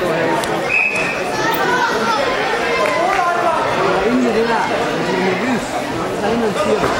有女的啊，有女的，还能去。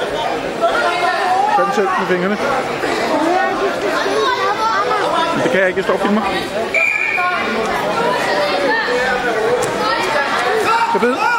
Gør den selv med fingrene. Men det kan jeg ikke, jeg står og filmer. Så bed.